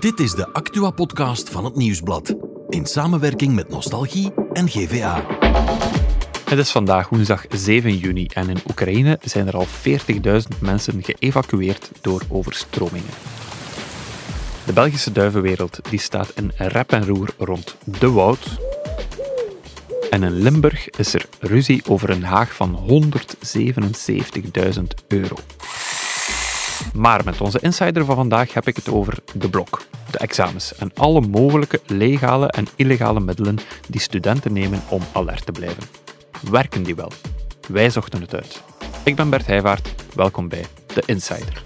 Dit is de Actua-podcast van het Nieuwsblad. In samenwerking met Nostalgie en GVA. Het is vandaag woensdag 7 juni en in Oekraïne zijn er al 40.000 mensen geëvacueerd door overstromingen. De Belgische duivenwereld die staat in rep en roer rond De Woud. En in Limburg is er ruzie over een haag van 177.000 euro. Maar met onze insider van vandaag heb ik het over de blok, de examens en alle mogelijke legale en illegale middelen die studenten nemen om alert te blijven. Werken die wel? Wij zochten het uit. Ik ben Bert Heijvaart, welkom bij de Insider.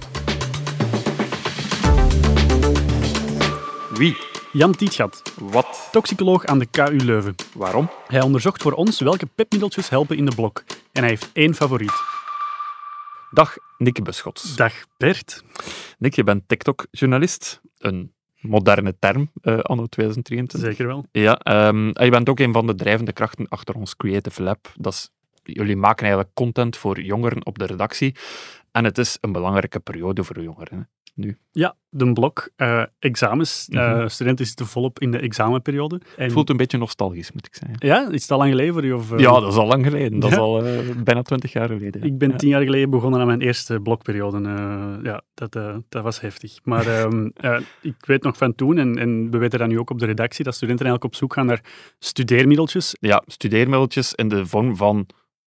Wie? Jan Tietgat, Wat? toxicoloog aan de KU Leuven. Waarom? Hij onderzocht voor ons welke pepmiddeltjes helpen in de blok. En hij heeft één favoriet. Dag, Nikke Beschots. Dag Bert. Nick, je bent TikTok-journalist. Een moderne term, eh, anno 2023. Zeker wel. Ja, ehm, en je bent ook een van de drijvende krachten achter ons Creative Lab. Dat is, jullie maken eigenlijk content voor jongeren op de redactie. En het is een belangrijke periode voor jongeren. Ja, de blok, eh, examens. Eh, Mhm. studenten zitten volop in de examenperiode. En, Het voelt een beetje nostalgisch, moet ik zeggen. Ja, is het al lang geleden voor je? Of, eh, Ja, dat is al lang geleden. Dat is al bijna twintig jaar geleden. Ik ben tien jaar geleden begonnen aan mijn eerste blokperiode. Ja, dat, dat was heftig. Maar ehm, eh, ik weet nog van toen, en, en we weten dat nu ook op de redactie, dat studenten eigenlijk op zoek gaan naar studeermiddeltjes. Ja, studeermiddeltjes in de vorm van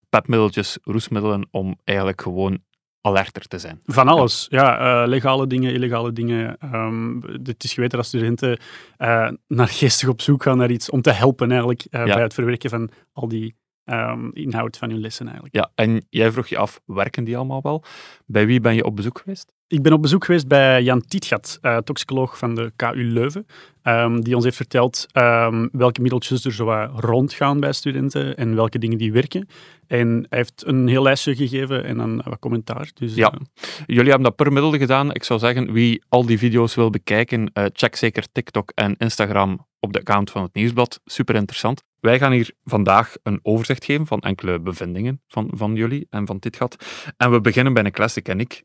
pepmiddeltjes, roesmiddelen, om eigenlijk gewoon alerter te zijn. Van alles. Ja, eh, legale dingen, illegale dingen. Ehm, het is geweten dat studenten eh, naar geestig op zoek gaan naar iets om te helpen eigenlijk eh, Ja. bij het verwerken van al die ehm, inhoud van hun lessen eigenlijk. Ja, en jij vroeg je af, werken die allemaal wel? Bij wie ben je op bezoek geweest? Ik ben op bezoek geweest bij Jan Tietgat, eh, toxicoloog van de KU Leuven, ehm, die ons heeft verteld ehm, welke middeltjes er zo rondgaan bij studenten en welke dingen die werken. En hij heeft een heel lijstje gegeven en dan wat commentaar. Dus, Ja. eh, Jullie hebben dat per middel gedaan. Ik zou zeggen, wie al die video's wil bekijken, eh, check zeker TikTok en Instagram op de account van het Nieuwsblad. Super interessant. Wij gaan hier vandaag een overzicht geven van enkele bevindingen van, van jullie en van dit gat. En we beginnen bij een classic en ik.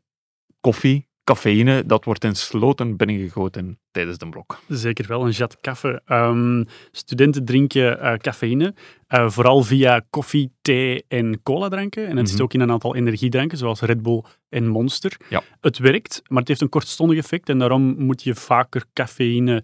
Koffie, cafeïne, dat wordt in sloten binnengegoten tijdens de blok. Zeker wel, een jat kaffe. Ehm, studenten drinken eh, cafeïne, eh, vooral via koffie, thee en cola-dranken. En het zit Mhm. ook in een aantal energiedranken, zoals Red Bull en Monster. Ja. Het werkt, maar het heeft een kortstondig effect en daarom moet je vaker cafeïne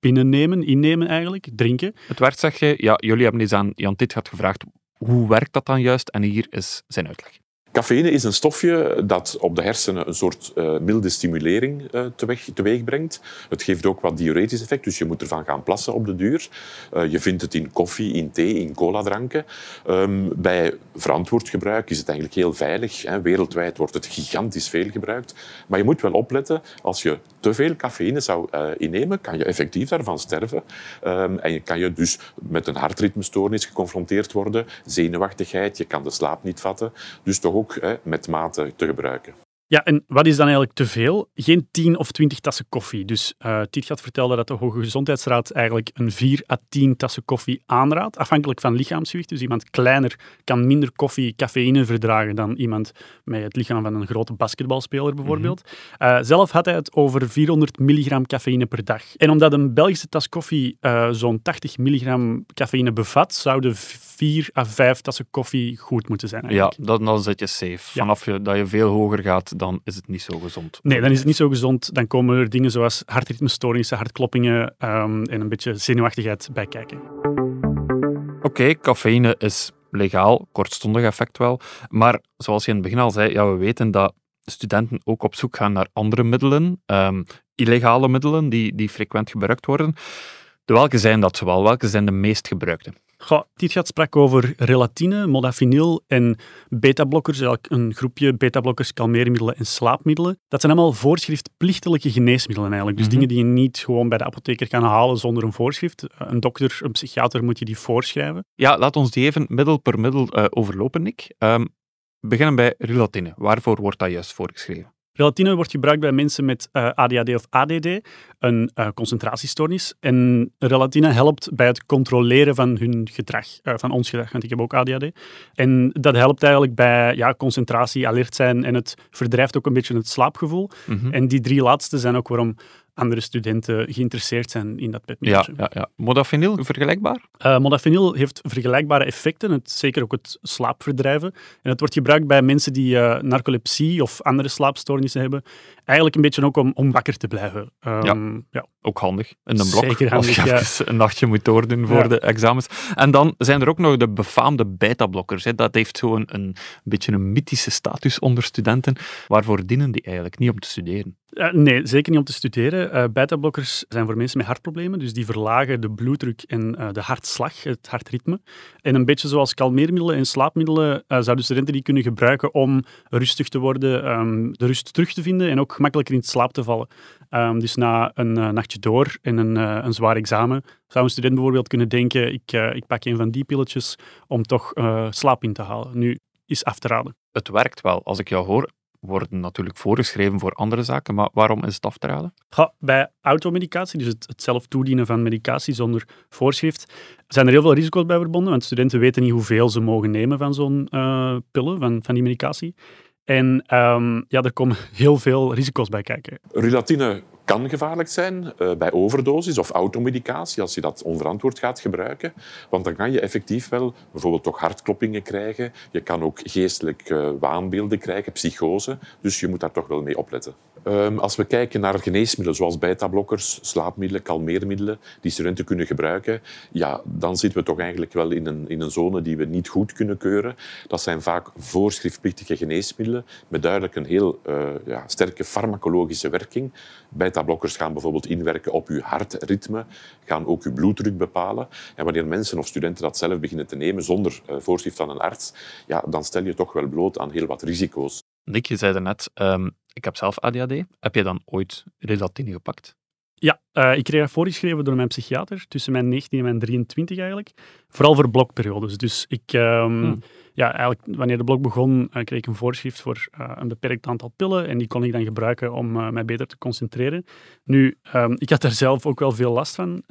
binnennemen, innemen eigenlijk, drinken. Het werkt, zeg je. Ja, jullie hebben eens aan Jan Titgat gevraagd, hoe werkt dat dan juist? En hier is zijn uitleg. Cafeïne is een stofje dat op de hersenen een soort eh, milde stimulering eh, teweeg, brengt. Het geeft ook wat diuretisch effect, dus je moet ervan gaan plassen op de duur. Eh, je vindt het in koffie, in thee, in coladranken. Ehm bij verantwoord gebruik is het eigenlijk heel veilig. Hè. Wereldwijd wordt het gigantisch veel gebruikt. Maar je moet wel opletten, als je te veel cafeïne zou innemen, kan je effectief daarvan sterven. Ehm, en je kan je dus met een hartritmestoornis geconfronteerd worden, zenuwachtigheid, je kan de slaap niet vatten. Dus toch ook hè, met mate te gebruiken. Ja, en wat is dan eigenlijk te veel? Geen 10 of 20 tassen koffie. Dus uh, Tietgat vertelde dat de Hoge Gezondheidsraad eigenlijk een 4 à 10 tassen koffie aanraadt, afhankelijk van lichaamsgewicht. Dus iemand kleiner kan minder koffie, cafeïne verdragen dan iemand met het lichaam van een grote basketbalspeler bijvoorbeeld. Uh, zelf had hij het over 400 milligram cafeïne per dag. En omdat een Belgische tas koffie uh, zo'n 80 milligram cafeïne bevat, zouden 4 à 5 tassen koffie goed moeten zijn. Eigenlijk. Ja, dan, dan zit je safe. Vanaf je, dat je veel hoger gaat, dan is het niet zo gezond. Nee, dan is het niet zo gezond. Dan komen er dingen zoals hartritmestoornissen, hartkloppingen um, en een beetje zenuwachtigheid bij kijken. Oké, okay, cafeïne is legaal, kortstondig effect wel. Maar zoals je in het begin al zei, ja, we weten dat studenten ook op zoek gaan naar andere middelen, um, illegale middelen die, die frequent gebruikt worden. De welke zijn dat zoal? Welke zijn de meest gebruikte? Goh, Tietgat sprak over relatine, modafinil en beta-blokkers, een groepje beta-blokkers, kalmeermiddelen en slaapmiddelen. Dat zijn allemaal voorschriftplichtelijke geneesmiddelen eigenlijk. Dus Mhm. dingen die je niet gewoon bij de apotheker kan halen zonder een voorschrift. Een dokter, een psychiater moet je die voorschrijven. Ja, laat ons die even middel per middel uh, overlopen, Nick. Um, beginnen bij relatine. Waarvoor wordt dat juist voorgeschreven? Relatine wordt gebruikt bij mensen met uh, ADHD of ADD, een uh, concentratiestoornis. En relatine helpt bij het controleren van hun gedrag, uh, van ons gedrag, want ik heb ook ADHD. En dat helpt eigenlijk bij ja, concentratie, alert zijn en het verdrijft ook een beetje het slaapgevoel. Mhm. En die drie laatste zijn ook waarom andere studenten geïnteresseerd zijn in dat Ja, petmiddeltje. ja, ja. Modafinil, vergelijkbaar? Eh, modafinil heeft vergelijkbare effecten, het, zeker ook het slaapverdrijven. En het wordt gebruikt bij mensen die eh, narcolepsie of andere slaapstoornissen hebben. Eigenlijk een beetje ook om, om wakker te blijven. Ehm, ja. Ook handig in een blok. Zeker als je handig, ja. even een nachtje moet doordoen voor Ja. de examens. En dan zijn er ook nog de befaamde beta-blokkers. Dat heeft zo'n een, een beetje een mythische status onder studenten. Waarvoor dienen die eigenlijk? Niet om te studeren. Eh, nee, zeker niet om te studeren. Eh Beta-blokkers zijn voor mensen met hartproblemen, dus die verlagen de bloeddruk en eh, de hartslag, het hartritme. En een beetje zoals kalmeermiddelen en slaapmiddelen eh, zouden studenten die kunnen gebruiken om rustig te worden, ehm, de rust terug te vinden en ook gemakkelijker in slaap te vallen. Ehm, dus na een nachtje door en een, een zwaar examen zou een student bijvoorbeeld kunnen denken ik, ik pak een van die pilletjes om toch slaap in te halen. Nu, is af te raden. Het werkt wel. Als ik jou hoor, worden natuurlijk voorgeschreven voor andere zaken. Maar waarom is het af te raden? Ja, bij automedicatie, dus het, het zelf toedienen van medicatie zonder voorschrift, zijn er heel veel risico's bij verbonden, want studenten weten niet hoeveel ze mogen nemen van zo'n eh, pillen, van, van die medicatie. En ehm, ja, er komen heel veel risico's bij kijken. Relatine kan gevaarlijk zijn eh, bij overdosis of automedicatie als je dat onverantwoord gaat gebruiken. Want dan kan je effectief wel bijvoorbeeld toch hartkloppingen krijgen. Je kan ook geestelijke eh, waanbeelden krijgen, psychose. Dus je moet daar toch wel mee opletten. Ehm, als we kijken naar geneesmiddelen zoals beta-blokkers, slaapmiddelen, kalmeermiddelen, die studenten kunnen gebruiken, ja, dan zitten we toch eigenlijk wel in een, in een zone die we niet goed kunnen keuren. Dat zijn vaak voorschriftplichtige geneesmiddelen met duidelijk een heel eh, ja, sterke farmacologische werking. Beta-blokkers gaan bijvoorbeeld inwerken op uw hartritme, gaan ook uw bloeddruk bepalen. En wanneer mensen of studenten dat zelf beginnen te nemen zonder eh, voorschrift van een arts, ja, dan stel je toch wel bloot aan heel wat risico's. Nick, je zei net, ehm, ik heb zelf ADHD. Heb je dan ooit relatine gepakt? Ja, eh, ik kreeg dat voorgeschreven door mijn psychiater tussen mijn 19 en mijn 23 eigenlijk. Vooral voor blokperiodes. Dus ik, ehm, Hmm. ja, eigenlijk wanneer de blok begon, eh, kreeg ik een voorschrift voor eh, een beperkt aantal pillen en die kon ik dan gebruiken om mij beter te concentreren. Nu, ehm, ik had daar zelf ook wel veel last van.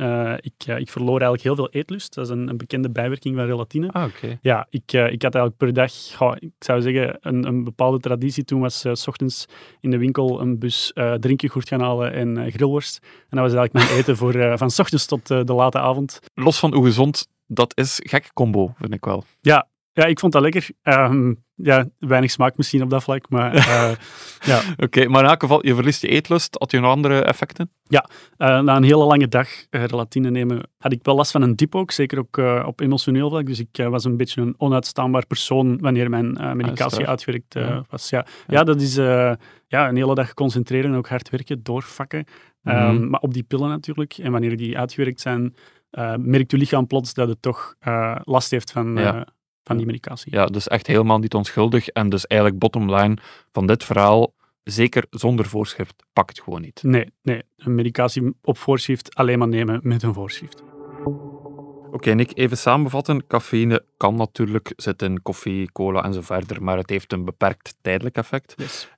Ik, ik verloor eigenlijk heel veel eetlust. Dat is een, een bekende bijwerking van relatine. Ah, oké. Ja, ik, ik had eigenlijk per dag, goh, ik zou zeggen, een, een bepaalde traditie. Toen was s ochtends in de winkel een bus drinkyoghurt gaan halen en grillworst. En dat was eigenlijk mijn eten voor, eh, van ochtends tot eh, de late avond. Los van hoe gezond, dat is gekke combo, vind ik wel. Ja, ja ik vond dat lekker. Ehm, ja, weinig smaak misschien op dat vlak, maar eh, ja. Oké, maar in elk geval, je verliest je eetlust. Had je nog andere effecten? Eh, na een hele lange dag eh, relatine nemen, had ik wel last van een dip ook, zeker ook op emotioneel vlak. Dus ik was een beetje een onuitstaanbaar persoon wanneer mijn eh, medicatie uitgewerkt Ja. was. Ja. Ja. dat is ja, een hele dag concentreren en ook hard werken, doorvakken. Ehm, Mhm. maar op die pillen natuurlijk. En wanneer die uitgewerkt zijn, eh, merkt je lichaam plots dat het toch eh, last heeft van, Ja. eh, van die medicatie. Ja, dus echt helemaal niet onschuldig. En dus eigenlijk bottom line van dit verhaal, zeker zonder voorschrift, pak het gewoon niet. Nee, nee, een medicatie op voorschrift alleen maar nemen met een voorschrift. Oké, Nick, even samenvatten. Cafeïne kan natuurlijk zitten in koffie, cola en zo verder, maar het heeft een beperkt tijdelijk effect. Yes.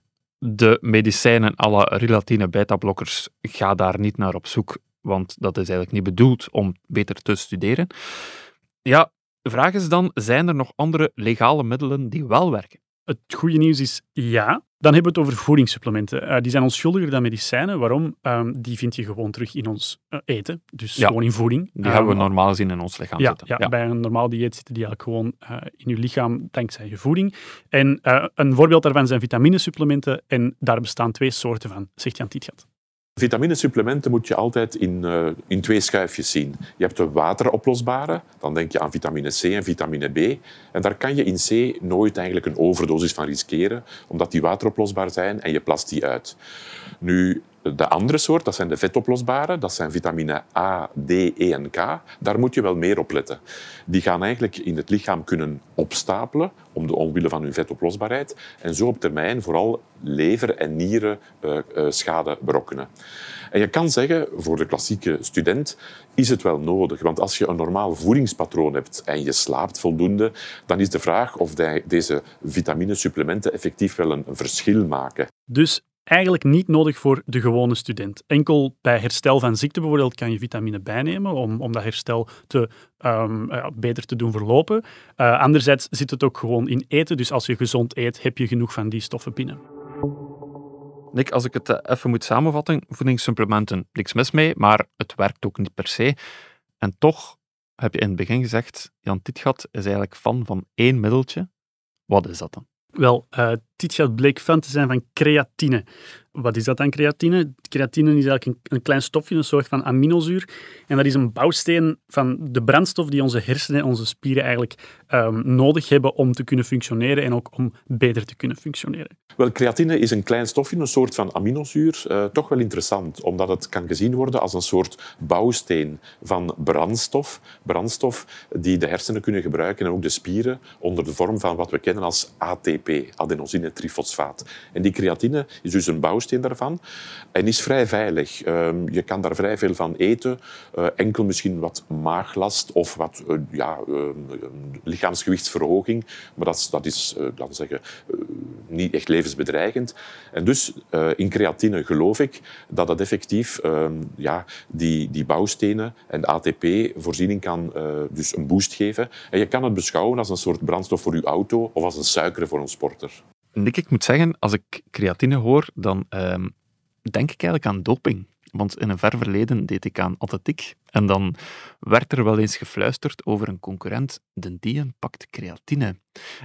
De medicijnen à la relatine beta-blokkers, ga daar niet naar op zoek, want dat is eigenlijk niet bedoeld om beter te studeren. Ja, de vraag is dan, zijn er nog andere legale middelen die wel werken? Het goede nieuws is ja. Dan hebben we het over voedingssupplementen. Eh, die zijn onschuldiger dan medicijnen. Waarom? Ehm, die vind je gewoon terug in ons eh, eten. Dus Ja. gewoon in voeding. Die Ehm, hebben we normaal gezien in ons lichaam ja, zitten. ja, bij een normaal dieet zitten die eigenlijk gewoon eh, in je lichaam dankzij je voeding. En een voorbeeld daarvan zijn vitaminesupplementen. En daar bestaan twee soorten van, zegt Jan Tietgat. Vitaminesupplementen moet je altijd in, eh, in twee schuifjes zien. Je hebt de wateroplosbare, dan denk je aan vitamine C en vitamine B. En daar kan je in C nooit eigenlijk een overdosis van riskeren, omdat die wateroplosbaar zijn en je plast die uit. Nu, de andere soort, dat zijn de vetoplosbare, dat zijn vitamine A, D, E en K. Daar moet je wel meer op letten. Die gaan eigenlijk in het lichaam kunnen opstapelen om de omwille van hun vetoplosbaarheid en zo op termijn vooral lever- en nieren eh, eh, schade berokkenen. En je kan zeggen, voor de klassieke student is het wel nodig. Want als je een normaal voedingspatroon hebt en je slaapt voldoende, dan is de vraag of die- deze vitaminesupplementen effectief wel een, een verschil maken. Dus eigenlijk niet nodig voor de gewone student. Enkel bij herstel van ziekte bijvoorbeeld kan je vitamine bijnemen om, om dat herstel te, ehm, beter te doen verlopen. Eh, anderzijds zit het ook gewoon in eten. Dus als je gezond eet, heb je genoeg van die stoffen binnen. Nick, als ik het eh, even moet samenvatten, voedingssupplementen, niks mis mee, maar het werkt ook niet per se. En toch heb je in het begin gezegd, Jan Tietgat is eigenlijk fan van één middeltje. Wat is dat dan? Wel, uh, Tietgat bleek fan te zijn van creatine. Wat is dat dan, creatine? Creatine is eigenlijk een, klein stofje, een soort van aminozuur. En dat is een bouwsteen van de brandstof die onze hersenen en onze spieren eigenlijk um, nodig hebben om te kunnen functioneren en ook om beter te kunnen functioneren. Wel, creatine is een klein stofje, een soort van aminozuur. Uh, toch wel interessant, omdat het kan gezien worden als een soort bouwsteen van brandstof. Brandstof die de hersenen kunnen gebruiken en ook de spieren onder de vorm van wat we kennen als ATP, adenosine trifosfaat. En die creatine is dus een bouwsteen daarvan en is vrij veilig. Ehm, je kan daar vrij veel van eten. Uh, enkel misschien wat maaglast of wat uh, ja, uh, lichaamsgewichtsverhoging. Maar dat, dat is laten we zeggen, niet echt levensbedreigend. En dus in creatine geloof ik dat dat effectief ehm, ja, die, die bouwstenen en ATP-voorziening kan dus een boost geven. En je kan het beschouwen als een soort brandstof voor je auto of als een suiker voor een sporter. Nick, ik moet zeggen, als ik creatine hoor, dan ehm, denk ik eigenlijk aan doping. Want in een ver verleden deed ik aan atletiek. En dan werd er wel eens gefluisterd over een concurrent. De dien pakt creatine.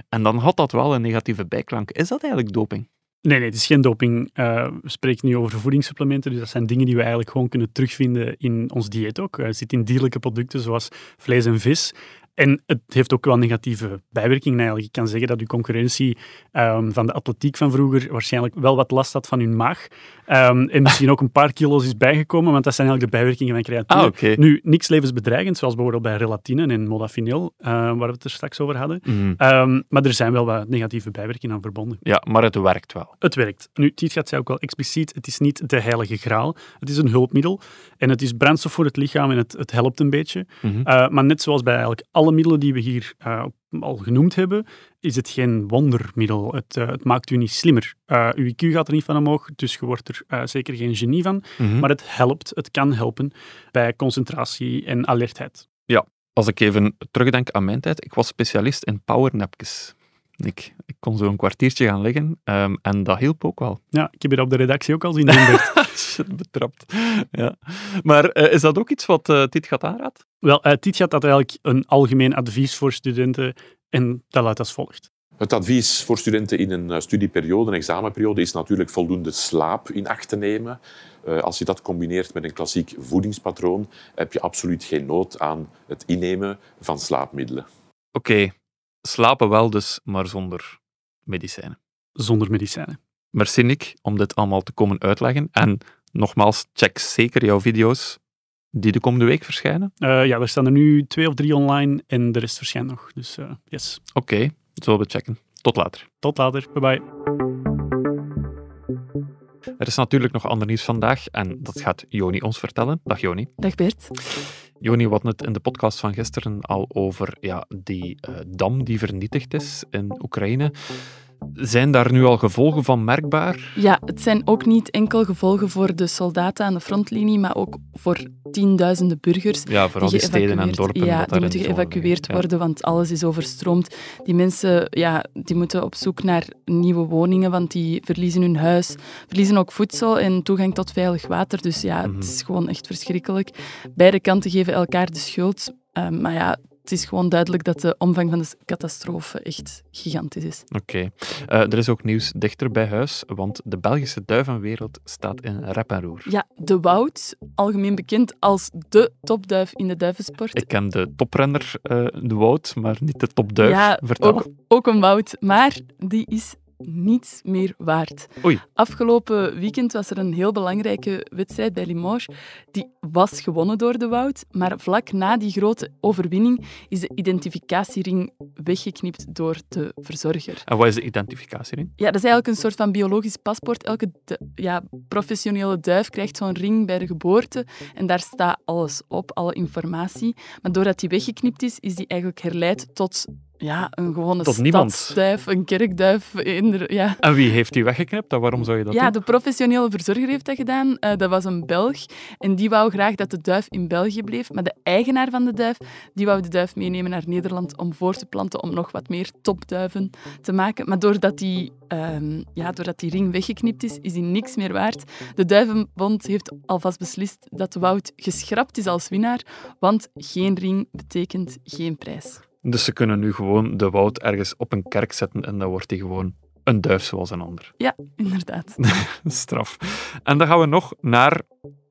En dan had dat wel een negatieve bijklank. Is dat eigenlijk doping? Nee, nee, het is geen doping. Uh, we spreken nu over voedingssupplementen, dus dat zijn dingen die we eigenlijk gewoon kunnen terugvinden in ons dieet ook. Het zit in dierlijke producten zoals vlees en vis. En het heeft ook wel negatieve bijwerkingen eigenlijk. Ik kan zeggen dat uw concurrentie um, van de atletiek van vroeger waarschijnlijk wel wat last had van hun maag. Um, en misschien ook een paar kilo's is bijgekomen, want dat zijn eigenlijk de bijwerkingen van creatine. Ah, okay. Nu, niks levensbedreigend, zoals bijvoorbeeld bij relatine en modafinil, uh, waar we het er straks over hadden. Mhm. Um, maar er zijn wel wat negatieve bijwerkingen aan verbonden. Ja, maar het werkt wel. Het werkt. Nu, Tietgat zei ook wel expliciet, het is niet de heilige graal. Het is een hulpmiddel en het is brandstof voor het lichaam en het, het helpt een beetje. Mhm. Uh, maar net zoals bij eigenlijk alle middelen die we hier uh, al genoemd hebben, is het geen wondermiddel. Het, uh, het maakt u niet slimmer. Uh, uw IQ gaat er niet van omhoog, dus je wordt er zeker geen genie van. Mhm. Maar het helpt, het kan helpen bij concentratie en alertheid. Ja, als ik even terugdenk aan mijn tijd, ik was specialist in powernapjes. Ik, ik kon zo een kwartiertje gaan liggen um, en dat hielp ook wel. Ja, ik heb je op de redactie ook al zien doen. Shit, betrapt. Ja. Maar uh, is dat ook iets wat uh, Tiet gaat aanraadt? Wel, uh, Tiet gaat dat eigenlijk een algemeen advies voor studenten en dat luidt als volgt. Het advies voor studenten in een studieperiode, een examenperiode, is natuurlijk voldoende slaap in acht te nemen. Als je dat combineert met een klassiek voedingspatroon, heb je absoluut geen nood aan het innemen van slaapmiddelen. Oké, okay. Slapen wel dus, maar zonder medicijnen. Zonder medicijnen. Merci Nick om dit allemaal te komen uitleggen. En nogmaals, check zeker jouw video's die de komende week verschijnen. Uh, ja, er staan er nu twee of drie online en de rest verschijnt nog. Dus uh, yes. Oké, okay, zullen we checken. Tot later. Tot later. Bye bye. Er is natuurlijk nog ander nieuws vandaag en dat gaat Joni ons vertellen. Dag Joni. Dag Bert. Joni, we hadden het in de podcast van gisteren al over ja, die uh, dam die vernietigd is in Oekraïne. Zijn daar nu al gevolgen van merkbaar? Ja, het zijn ook niet enkel gevolgen voor de soldaten aan de frontlinie, maar ook voor tienduizenden burgers. Ja, vooral die, die steden en dorpen. Ja, die moeten geëvacueerd worden, want alles is overstroomd. Die mensen ja, die moeten op zoek naar nieuwe woningen, want die verliezen hun huis, verliezen ook voedsel en toegang tot veilig water. Dus ja, Mhm. het is gewoon echt verschrikkelijk. Beide kanten geven elkaar de schuld. Uh, maar ja, het is gewoon duidelijk dat de omvang van de catastrofe echt gigantisch is. Oké. Okay. Uh, er is ook nieuws dichter bij huis, want de Belgische duivenwereld staat in rep en roer. Ja, de Wout, algemeen bekend als de topduif in de duivensport. Ik ken de toprenner, uh, de Wout, maar niet de topduif. Ja, Vertel. ook, ook een Wout, maar die is niets meer waard. Oei. Afgelopen weekend was er een heel belangrijke wedstrijd bij Limoges. Die was gewonnen door de Wout, maar vlak na die grote overwinning is de identificatiering weggeknipt door de verzorger. En wat is de identificatiering? Ja, dat is eigenlijk een soort van biologisch paspoort. Elke ja, professionele duif krijgt zo'n ring bij de geboorte en daar staat alles op, alle informatie. Maar doordat die weggeknipt is, is die eigenlijk herleid tot ja, een gewone Tot stadsduif, een kerkduif. inder- ja. En wie heeft die weggeknipt waarom zou je dat Ja, doen? de professionele verzorger heeft dat gedaan. Eh, dat was een Belg. En die wou graag dat de duif in België bleef. Maar de eigenaar van de duif, die wou de duif meenemen naar Nederland om voor te planten, om nog wat meer topduiven te maken. Maar doordat die, ehm, ja, doordat die ring weggeknipt is, is die niks meer waard. De Duivenbond heeft alvast beslist dat Wout geschrapt is als winnaar, want geen ring betekent geen prijs. Dus ze kunnen nu gewoon de woud ergens op een kerk zetten en dan wordt hij gewoon een duif zoals een ander. Ja, inderdaad. Straf. En dan gaan we nog naar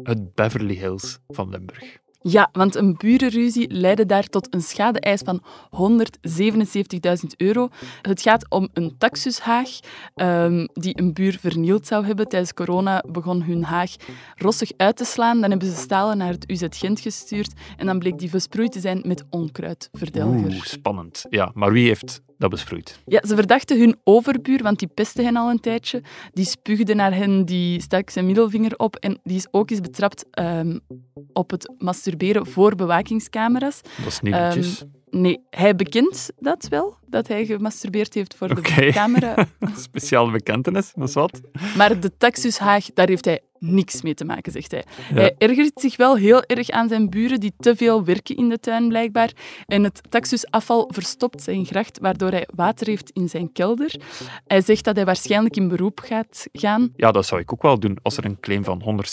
het Beverly Hills van Limburg. Ja, want een burenruzie leidde daar tot een schade-eis van 177.000 euro. Het gaat om een taxushaag ehm, die een buur vernield zou hebben. Tijdens corona begon hun haag rossig uit te slaan. Dan hebben ze stalen naar het UZ Gent gestuurd en dan bleek die besproeid te zijn met onkruidverdelger. Oeh, spannend. Ja, maar wie heeft dat besproeid? Ja, ze verdachten hun overbuur, want die pestte hen al een tijdje. Die spuugde naar hen, die stak zijn middelvinger op en die is ook eens betrapt ehm, op het masturberen voor bewakingscamera's. Dat is niet netjes. Nee, hij bekent dat wel, dat hij gemasturbeerd heeft voor de camera. Speciale bekentenis, dat is wat. Maar de taxushaag, daar heeft hij niks mee te maken, zegt hij. Ja. Hij ergert zich wel heel erg aan zijn buren die te veel werken in de tuin, blijkbaar. En het taxusafval verstopt zijn gracht, waardoor hij water heeft in zijn kelder. Hij zegt dat hij waarschijnlijk in beroep gaat gaan. Ja, dat zou ik ook wel doen als er een claim van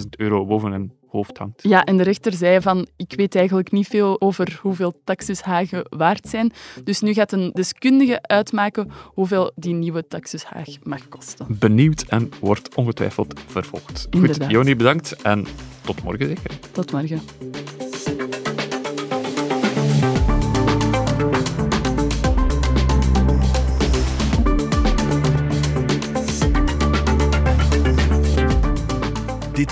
177.000 euro boven een hoofd hangt. Ja, en de rechter zei van, ik weet eigenlijk niet veel over hoeveel taxushagen waard zijn. Dus nu gaat een deskundige uitmaken hoeveel die nieuwe taxushaag mag kosten. Benieuwd en wordt ongetwijfeld vervolgd. Goed. Joni, bedankt en tot morgen zeker. Tot morgen.